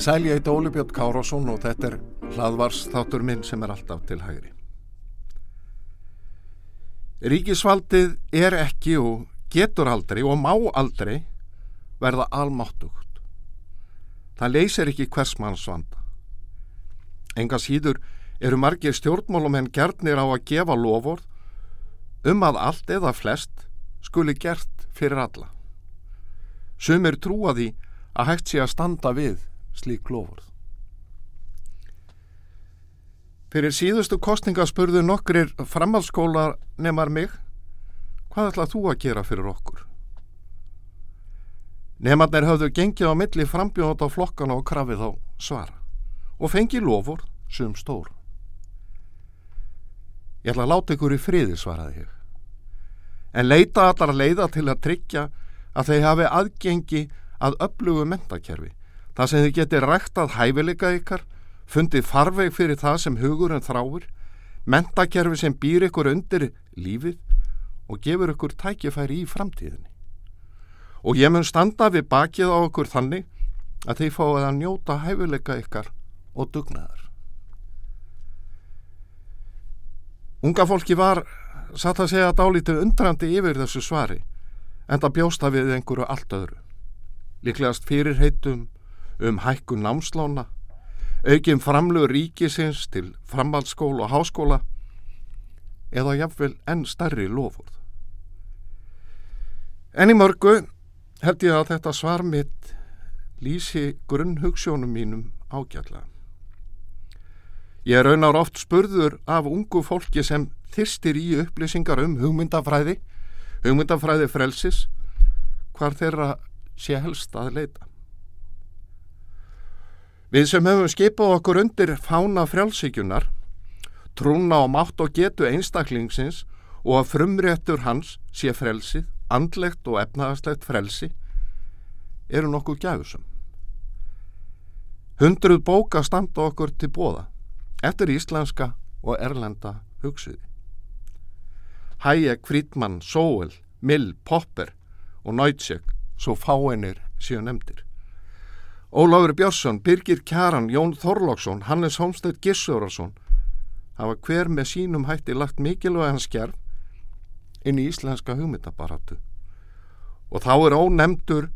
Sæl ég heit Óli Björn Kárásson og þetta er hlaðvars þáttur minn sem er alltaf til hægri. Ríkisvaldið er ekki og getur aldrei og má aldrei verða almáttugt. Það leysir ekki hvers manns vanda. Enga síður eru margir stjórnmálumenn gerðnir á að gefa loford um að allt eða flest skuli gert fyrir alla. Sumir trúa því að hægt sé að standa við slík lofurð. Fyrir síðustu kostninga spurðu nokkrir framhaldsskóla nefnar mig hvað ætlað þú að gera fyrir okkur? Nefnarnir höfðu gengið á milli frambjóðat á flokkana og krafið á svara og fengi lofur sem stór. Ég ætla að láta ykkur í friði, svaraði ég. En leita allar leiða til að tryggja að þeir hafi aðgengi að öflugu mentakerfi Það sem þið getur ræktað hæfileika ykkar, fundið farveg fyrir það sem hugur en þráir, mentakerfi sem býr ykkur undir lífið og gefur ykkur tækifæri í framtíðinni. Og ég mun standa við bakið á ykkur þannig að þið fáið að njóta hæfileika ykkar og dugnaðar. Unga fólki var, satt að segja, dálítið undrandi yfir þessu svari en það bjósta við einhverju allt öðru. Líklegast fyrir heitum um hækkun námslána, aukin framlögur ríkisins til framhaldsskóla og háskóla eða jáfnvel enn starri lofurð. En í mörgu held ég að þetta svar mitt lýsi grunnhugssjónum mínum ágjalla. Ég raunar oft spurður af ungu fólki sem þyrstir í upplýsingar um hugmyndafræði, hugmyndafræði frelsis, hvar þeirra sé helst að leita. Við sem höfum skipað okkur undir fána frjálsíkjunar, trúna á mátt og getu einstaklingsins og að frumréttur hans sé frelsið, andlegt og efnaðarslegt frelsi, eru nokkuð gæfusum. Hundruð bóka standa okkur til bóða, eftir íslenska og erlenda hugsiði. Hayek, Friedman, Sowell, Mill, Popper og Neutschek, svo fáinir séu nefndir. Ólafur Björnsson, Birgir Kjaran, Jón Þorlóksson, Hannes Holmstedt Gissurarsson hafa hver með sínum hætti lagt mikilvæg hans gerð inn í íslenska hugmyndabaratu. Og þá er ónemdur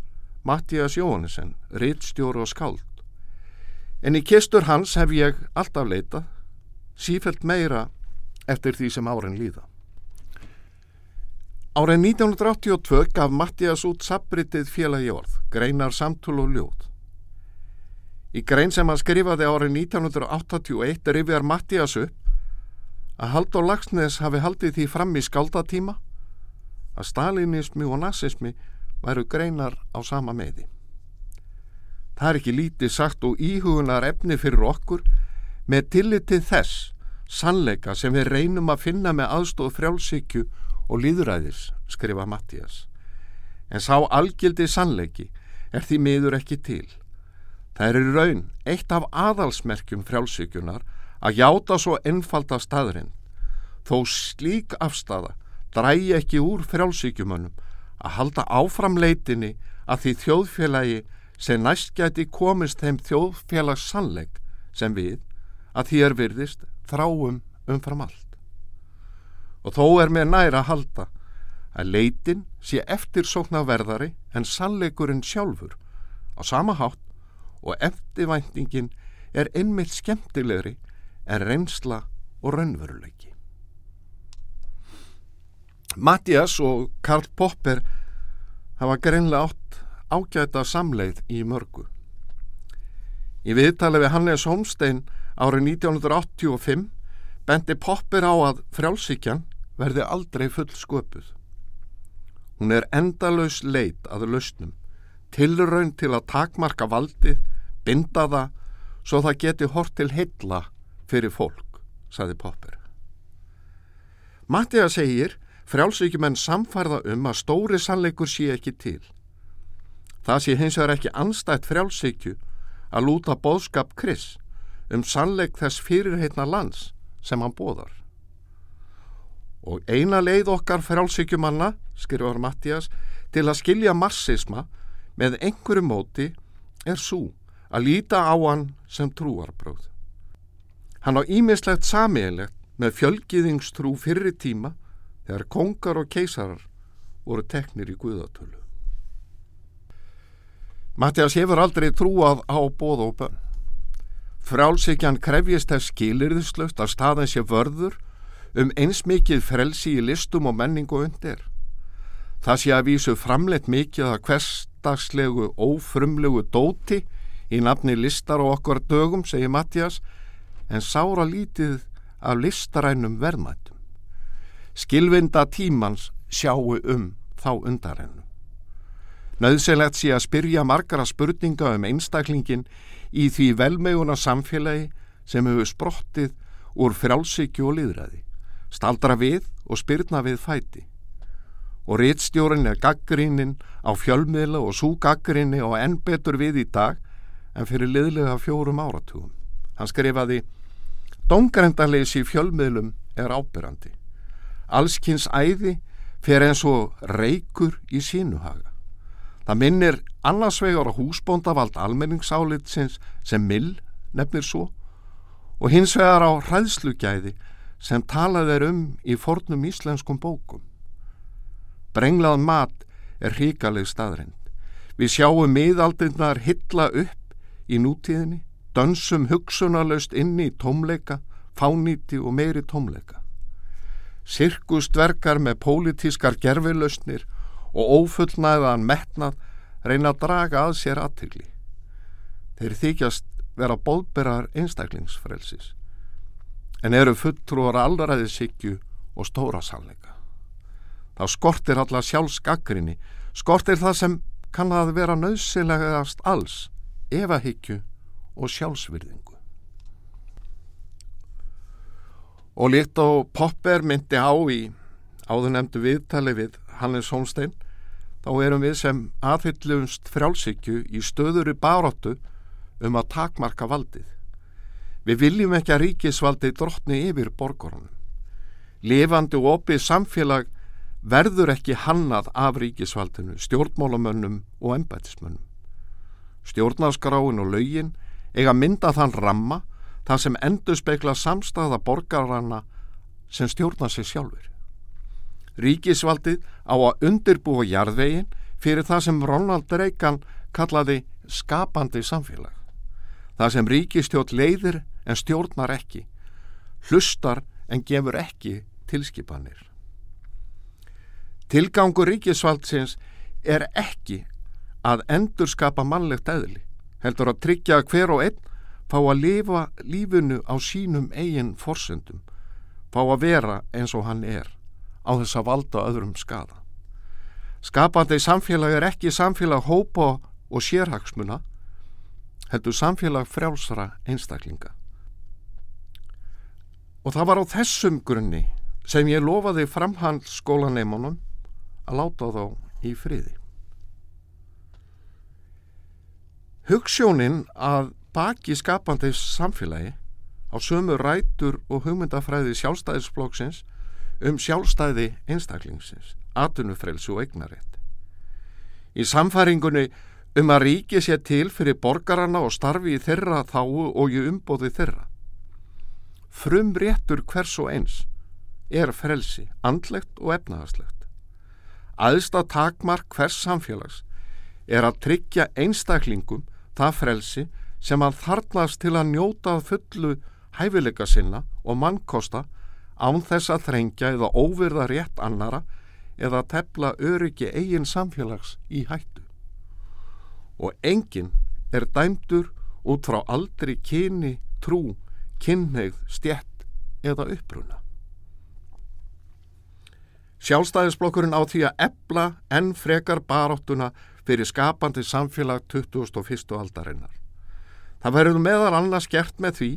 Mattías Jóhannesson, rittstjóru og skáld. En í kistur hans hef ég alltaf leitað, sífelt meira eftir því sem árin líða. Árið 1982 gaf Mattías út sabritið félagi orð, greinar samtul og ljóð. Í grein sem hann skrifaði árið 1981 rifjar Mattias upp að Haldur Lagsnes hafi haldið því fram í skáldatíma að stalinismi og nazismi væru greinar á sama meði. Það er ekki lítið sagt og íhugunar efni fyrir okkur með tillitið þess sannleika sem við reynum að finna með aðstóð frjálsíkju og líðræðis, skrifa Mattias. En sá algildi sannleiki er því miður ekki til. Það er í raun eitt af aðalsmerkjum frjálsíkjunar að játa svo einfalda staðurinn. Þó slík afstafa drægi ekki úr frjálsíkjumönnum að halda áframleitinni að því þjóðfélagi sem næst gæti komist þeim þjóðfélags sannleik sem við að því er virðist þráum umfram allt. Og þó er mér næra að halda að leitin sé eftirsóknarverðari en sannleikurinn sjálfur á sama hátt og eftirvæntingin er einmitt skemmtilegri en reynsla og raunveruleiki. Mattias og Karl Popper hafa greinlega átt ágæta samleið í mörgu. Í viðtali við Hannes Holmstein árið 1985 bendi Popper á að frjálsíkjan verði aldrei full sköpuð. Hún er endalös leit að lausnum, tilraun til að takmarka valdið binda það svo það geti hort til heilla fyrir fólk, saði Popper. Mattiða segir frjálsvíkjumenn samfærða um að stóri sannleikur sé ekki til. Það sé hins vegar ekki anstætt frjálsvíkju að lúta bóðskap Kris um sannleik þess fyrirheitna lands sem hann bóðar. Og eina leið okkar frjálsvíkjumanna, skrifar Mattias, til að skilja marxisma með einhverju móti er svo að líta á hann sem trúarbróð. Hann á ímislegt samiðilegt með fjölgiðingstrú fyrri tíma þegar kongar og keisarar voru teknir í guðatölu. Mattias hefur aldrei trúað á bóð og bönn. Frálsíkjan krefjist þess skilirðislaust að staðan sé vörður um eins mikið frelsi í listum og menningu undir. Það sé að vísu framleitt mikið að hversdagslegu ófrumlegu dóti í nafni listar og okkar dögum, segir Mattias, en sára lítið af listarænum verðmættum. Skilvinda tímans sjáu um þá undarennu. Nauðselegt sé að spyrja margara spurninga um einstaklingin í því velmeguna samfélagi sem hefur sprottið úr frjálsíkju og liðræði, staldra við og spyrna við fæti. Og réttstjórin er gaggrínin á fjölmiðla og svo gaggríni og enn betur við í dag en fyrir liðlega fjórum áratugum. Hann skrifaði Dóngrendaleysi í fjölmiðlum er ábyrrandi. Allskynns æði fer eins og reykur í sínuhaga. Það minnir annars vegar á húsbóndavald almenningsálitsins sem mill nefnir svo og hins vegar á hræðslugæði sem talað er um í fornum íslenskum bókum. Brenglað mat er hríkaleg staðrind. Við sjáum miðaldinnar hylla upp í nútíðinni, dönsum hugsunarlaust inni í tómleika, fánýti og meiri tómleika. Sirkustverkar með pólitískar gerfilausnir og ófullnæðan metnað reyna að draga að sér aðtigli. Þeir þykjast vera bóðberar einstaklingsfrelsis en eru fulltrúar allraði sikju og stóra sannleika. Þá skortir alla sjálfsgagrinni, skortir það sem kann að vera nöðsilegast alls evahyggju og sjálfsvirðingu. Og líkt á Popper myndi á í áður nefndu viðtali við Hannes Holstein þá erum við sem aðhyllumst frjálsíkju í stöðuri baróttu um að takmarka valdið. Við viljum ekki að ríkisvaldi drottni yfir borgorunum. Levandi og opið samfélag verður ekki hannað af ríkisvaldinu, stjórnmálamönnum og embætismönnum. Stjórnarskráin og laugin eiga mynda þann ramma þar sem endur spekla samstæða borgarana sem stjórna sig sjálfur. Ríkisvaldið á að undirbúa jarðvegin fyrir það sem Ronald Reagan kallaði skapandi samfélag. Það sem ríkistjórn leiðir en stjórnar ekki, hlustar en gefur ekki tilskipanir. Tilgangur ríkisvaldsins er ekki að endurskapa mannlegt eðli, heldur að tryggja að hver og einn fá að lifa lífunu á sínum eigin forsendum, fá að vera eins og hann er, á þess að valda öðrum skada. Skapandi samfélag er ekki samfélag hópa og sérhagsmuna, heldur samfélag frjálsara einstaklinga. Og það var á þessum grunni sem ég lofaði framhaldsskólaneimunum að láta þá í friði. Hugssjónin að baki skapandi samfélagi á sömu rætur og hugmyndafræði sjálfstæðisflokksins um sjálfstæði einstaklingsins, atunufrelsu og eignarétt. Í samfæringunni um að ríki sé til fyrir borgarana og starfi í þeirra þáu og í umbóði þeirra. Frum réttur hvers og eins er frelsi, andlegt og efnaðarslegt. Aðsta takmark hvers samfélags er að tryggja einstaklingum það frelsi sem hann þarnast til að njóta fullu hæfileika sinna og mannkosta án þess að þrengja eða óvirða rétt annara eða tefla öryggi eigin samfélags í hættu. Og enginn er dæmdur út frá aldri kyni, trú, kynneigð, stjett eða uppruna. Sjálfstæðisblokkurinn á því að ebla enn frekar baróttuna fyrir skapandi samfélag 2001. aldarinnar. Það verður meðal annars gert með því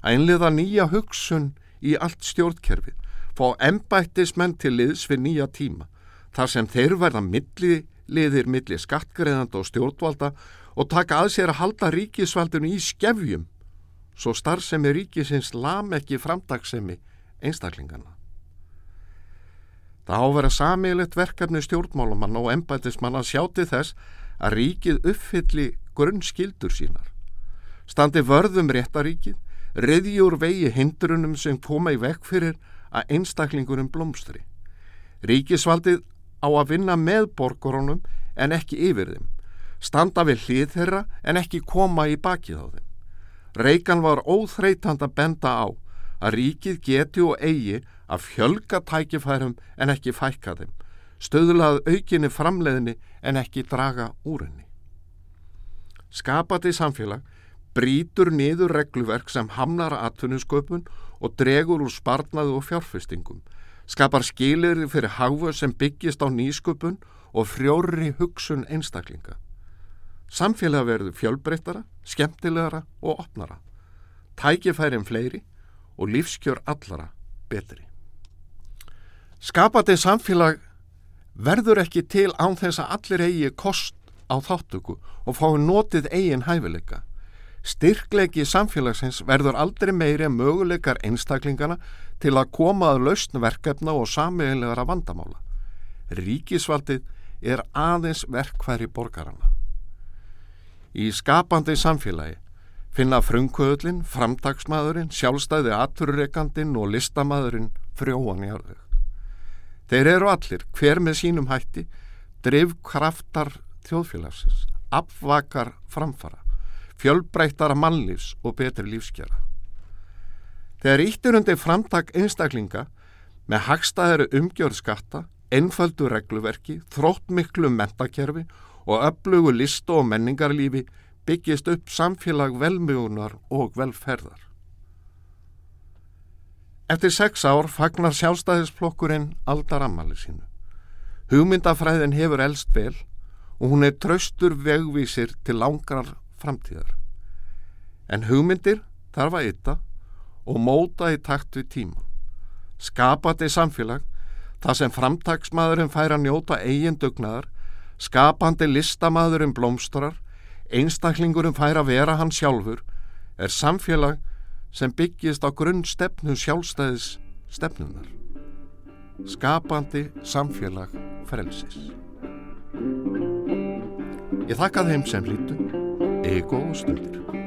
að einliða nýja hugsun í allt stjórnkerfið, fá embættismenn til liðs við nýja tíma, þar sem þeir verða milliliðir milli skattgreðanda og stjórnvalda og taka að sér að halda ríkisvaldinu í skefjum, svo starfsemi ríkisins lam ekki framdagsemi einstaklingana. Það á að vera samílegt verkefni stjórnmálumann og embætismann að sjáti þess að ríkið uppfylli grunnskildur sínar, standi vörðum réttaríkið, riðjur vegi hindrunum sem koma í vekk fyrir að einstaklingurum blómstri. Ríkisvaldið á að vinna með borgarunum en ekki yfir þeim, standa við hlið þeirra en ekki koma í bakið á þeim. Reikan var óþreytand að benda á að ríkið geti og eigi að fjölga tækifærum en ekki fækka þeim, stöðlað aukinni framleiðinni en ekki draga úr henni. Skapati samfélag brítur niður regluverk sem hamnar atvinnusköpun og dregur úr sparnaðu og fjárfestingum, skapar skilir fyrir hagföð sem byggist á nýsköpun og frjóri hugsun einstaklinga. Samfélag verður fjölbreyttara, skemmtilegara og opnara. Tækifærin fleiri og lífskjör allara betri. Skapandi samfélag verður ekki til án þess að allir eigi kost á þáttöku og fái notið eigin hæfileika. Styrklegi samfélagsins verður aldrei meiri en möguleikar einstaklingana til að koma að lausn verkefna og sameiginlegar að vandamála. Ríkisvaldið er aðeins verkværi borgarana. Í skapandi samfélagi finna frumkvöðlinn, framtagsmaðurinn, sjálfstæði aturreikandinn og listamæðurinn frjóan í örðug. Þeir eru allir, hver með sínum hætti, drivkraftar þjóðfélagsins, afvakar framfara, fjölbreytara mannlífs og betri lífskjara. Þegar íttir undir framtak einstaklinga með hagstaðari umgjörðskatta, einföldu regluverki, þróttmiklu mentakerfi og öflugu listu og menningarlífi byggist upp samfélag velmjögunar og velferðar. Eftir sex ár fagnar sjálfstæðisflokkurinn aldar ammali sínu. Hugmyndafræðin hefur elst vel og hún er traustur vegvísir til langar framtíðar. En hugmyndir þarf að ytta og móta í takt við tíma. Skapati samfélag, það sem framtagsmaðurinn fær að njóta eigin dugnaðar, skapandi listamaðurinn blómstrar, einstaklingurum fær að vera hann sjálfur, er samfélag sem byggist á grunn stefnu sjálfstæðis stefnunar. Skapandi samfélag frelsis. Ég þakka þeim sem hlýtu, ego og stundir.